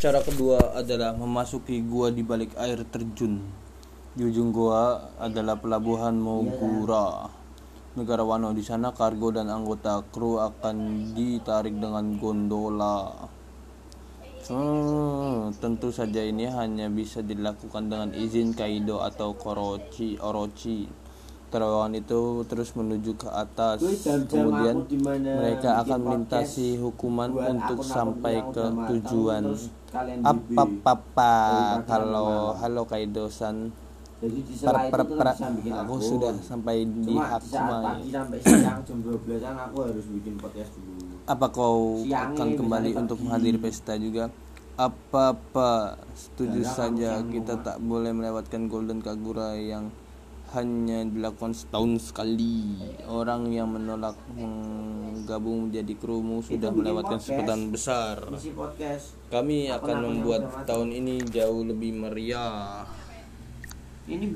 Cara kedua adalah memasuki gua di balik air terjun. Di ujung gua adalah pelabuhan Mogura. Negara Wano di sana kargo dan anggota kru akan ditarik dengan gondola. Hmm, tentu saja ini hanya bisa dilakukan dengan izin Kaido atau Korochi Orochi. Terowongan itu terus menuju ke atas. Kemudian mereka akan melintasi hukuman untuk sampai ke tujuan. Apa papa kalau halo Kaido-san jadi di per per per. bikin aku sudah sampai di saat Hakuma. pagi sampai siang jam 12 an aku harus bikin podcast dulu. Apa kau akan kembali untuk menghadiri pesta juga? Apa-apa, setuju Ya, ya, saja kita tak boleh melewatkan Golden Kagura yang hanya dilakukan setahun sekali. Orang yang menolak menggabung menjadi krumu sudah melewatkan kesempatan besar. Kami akan membuat tahun ini jauh lebih meriah. ini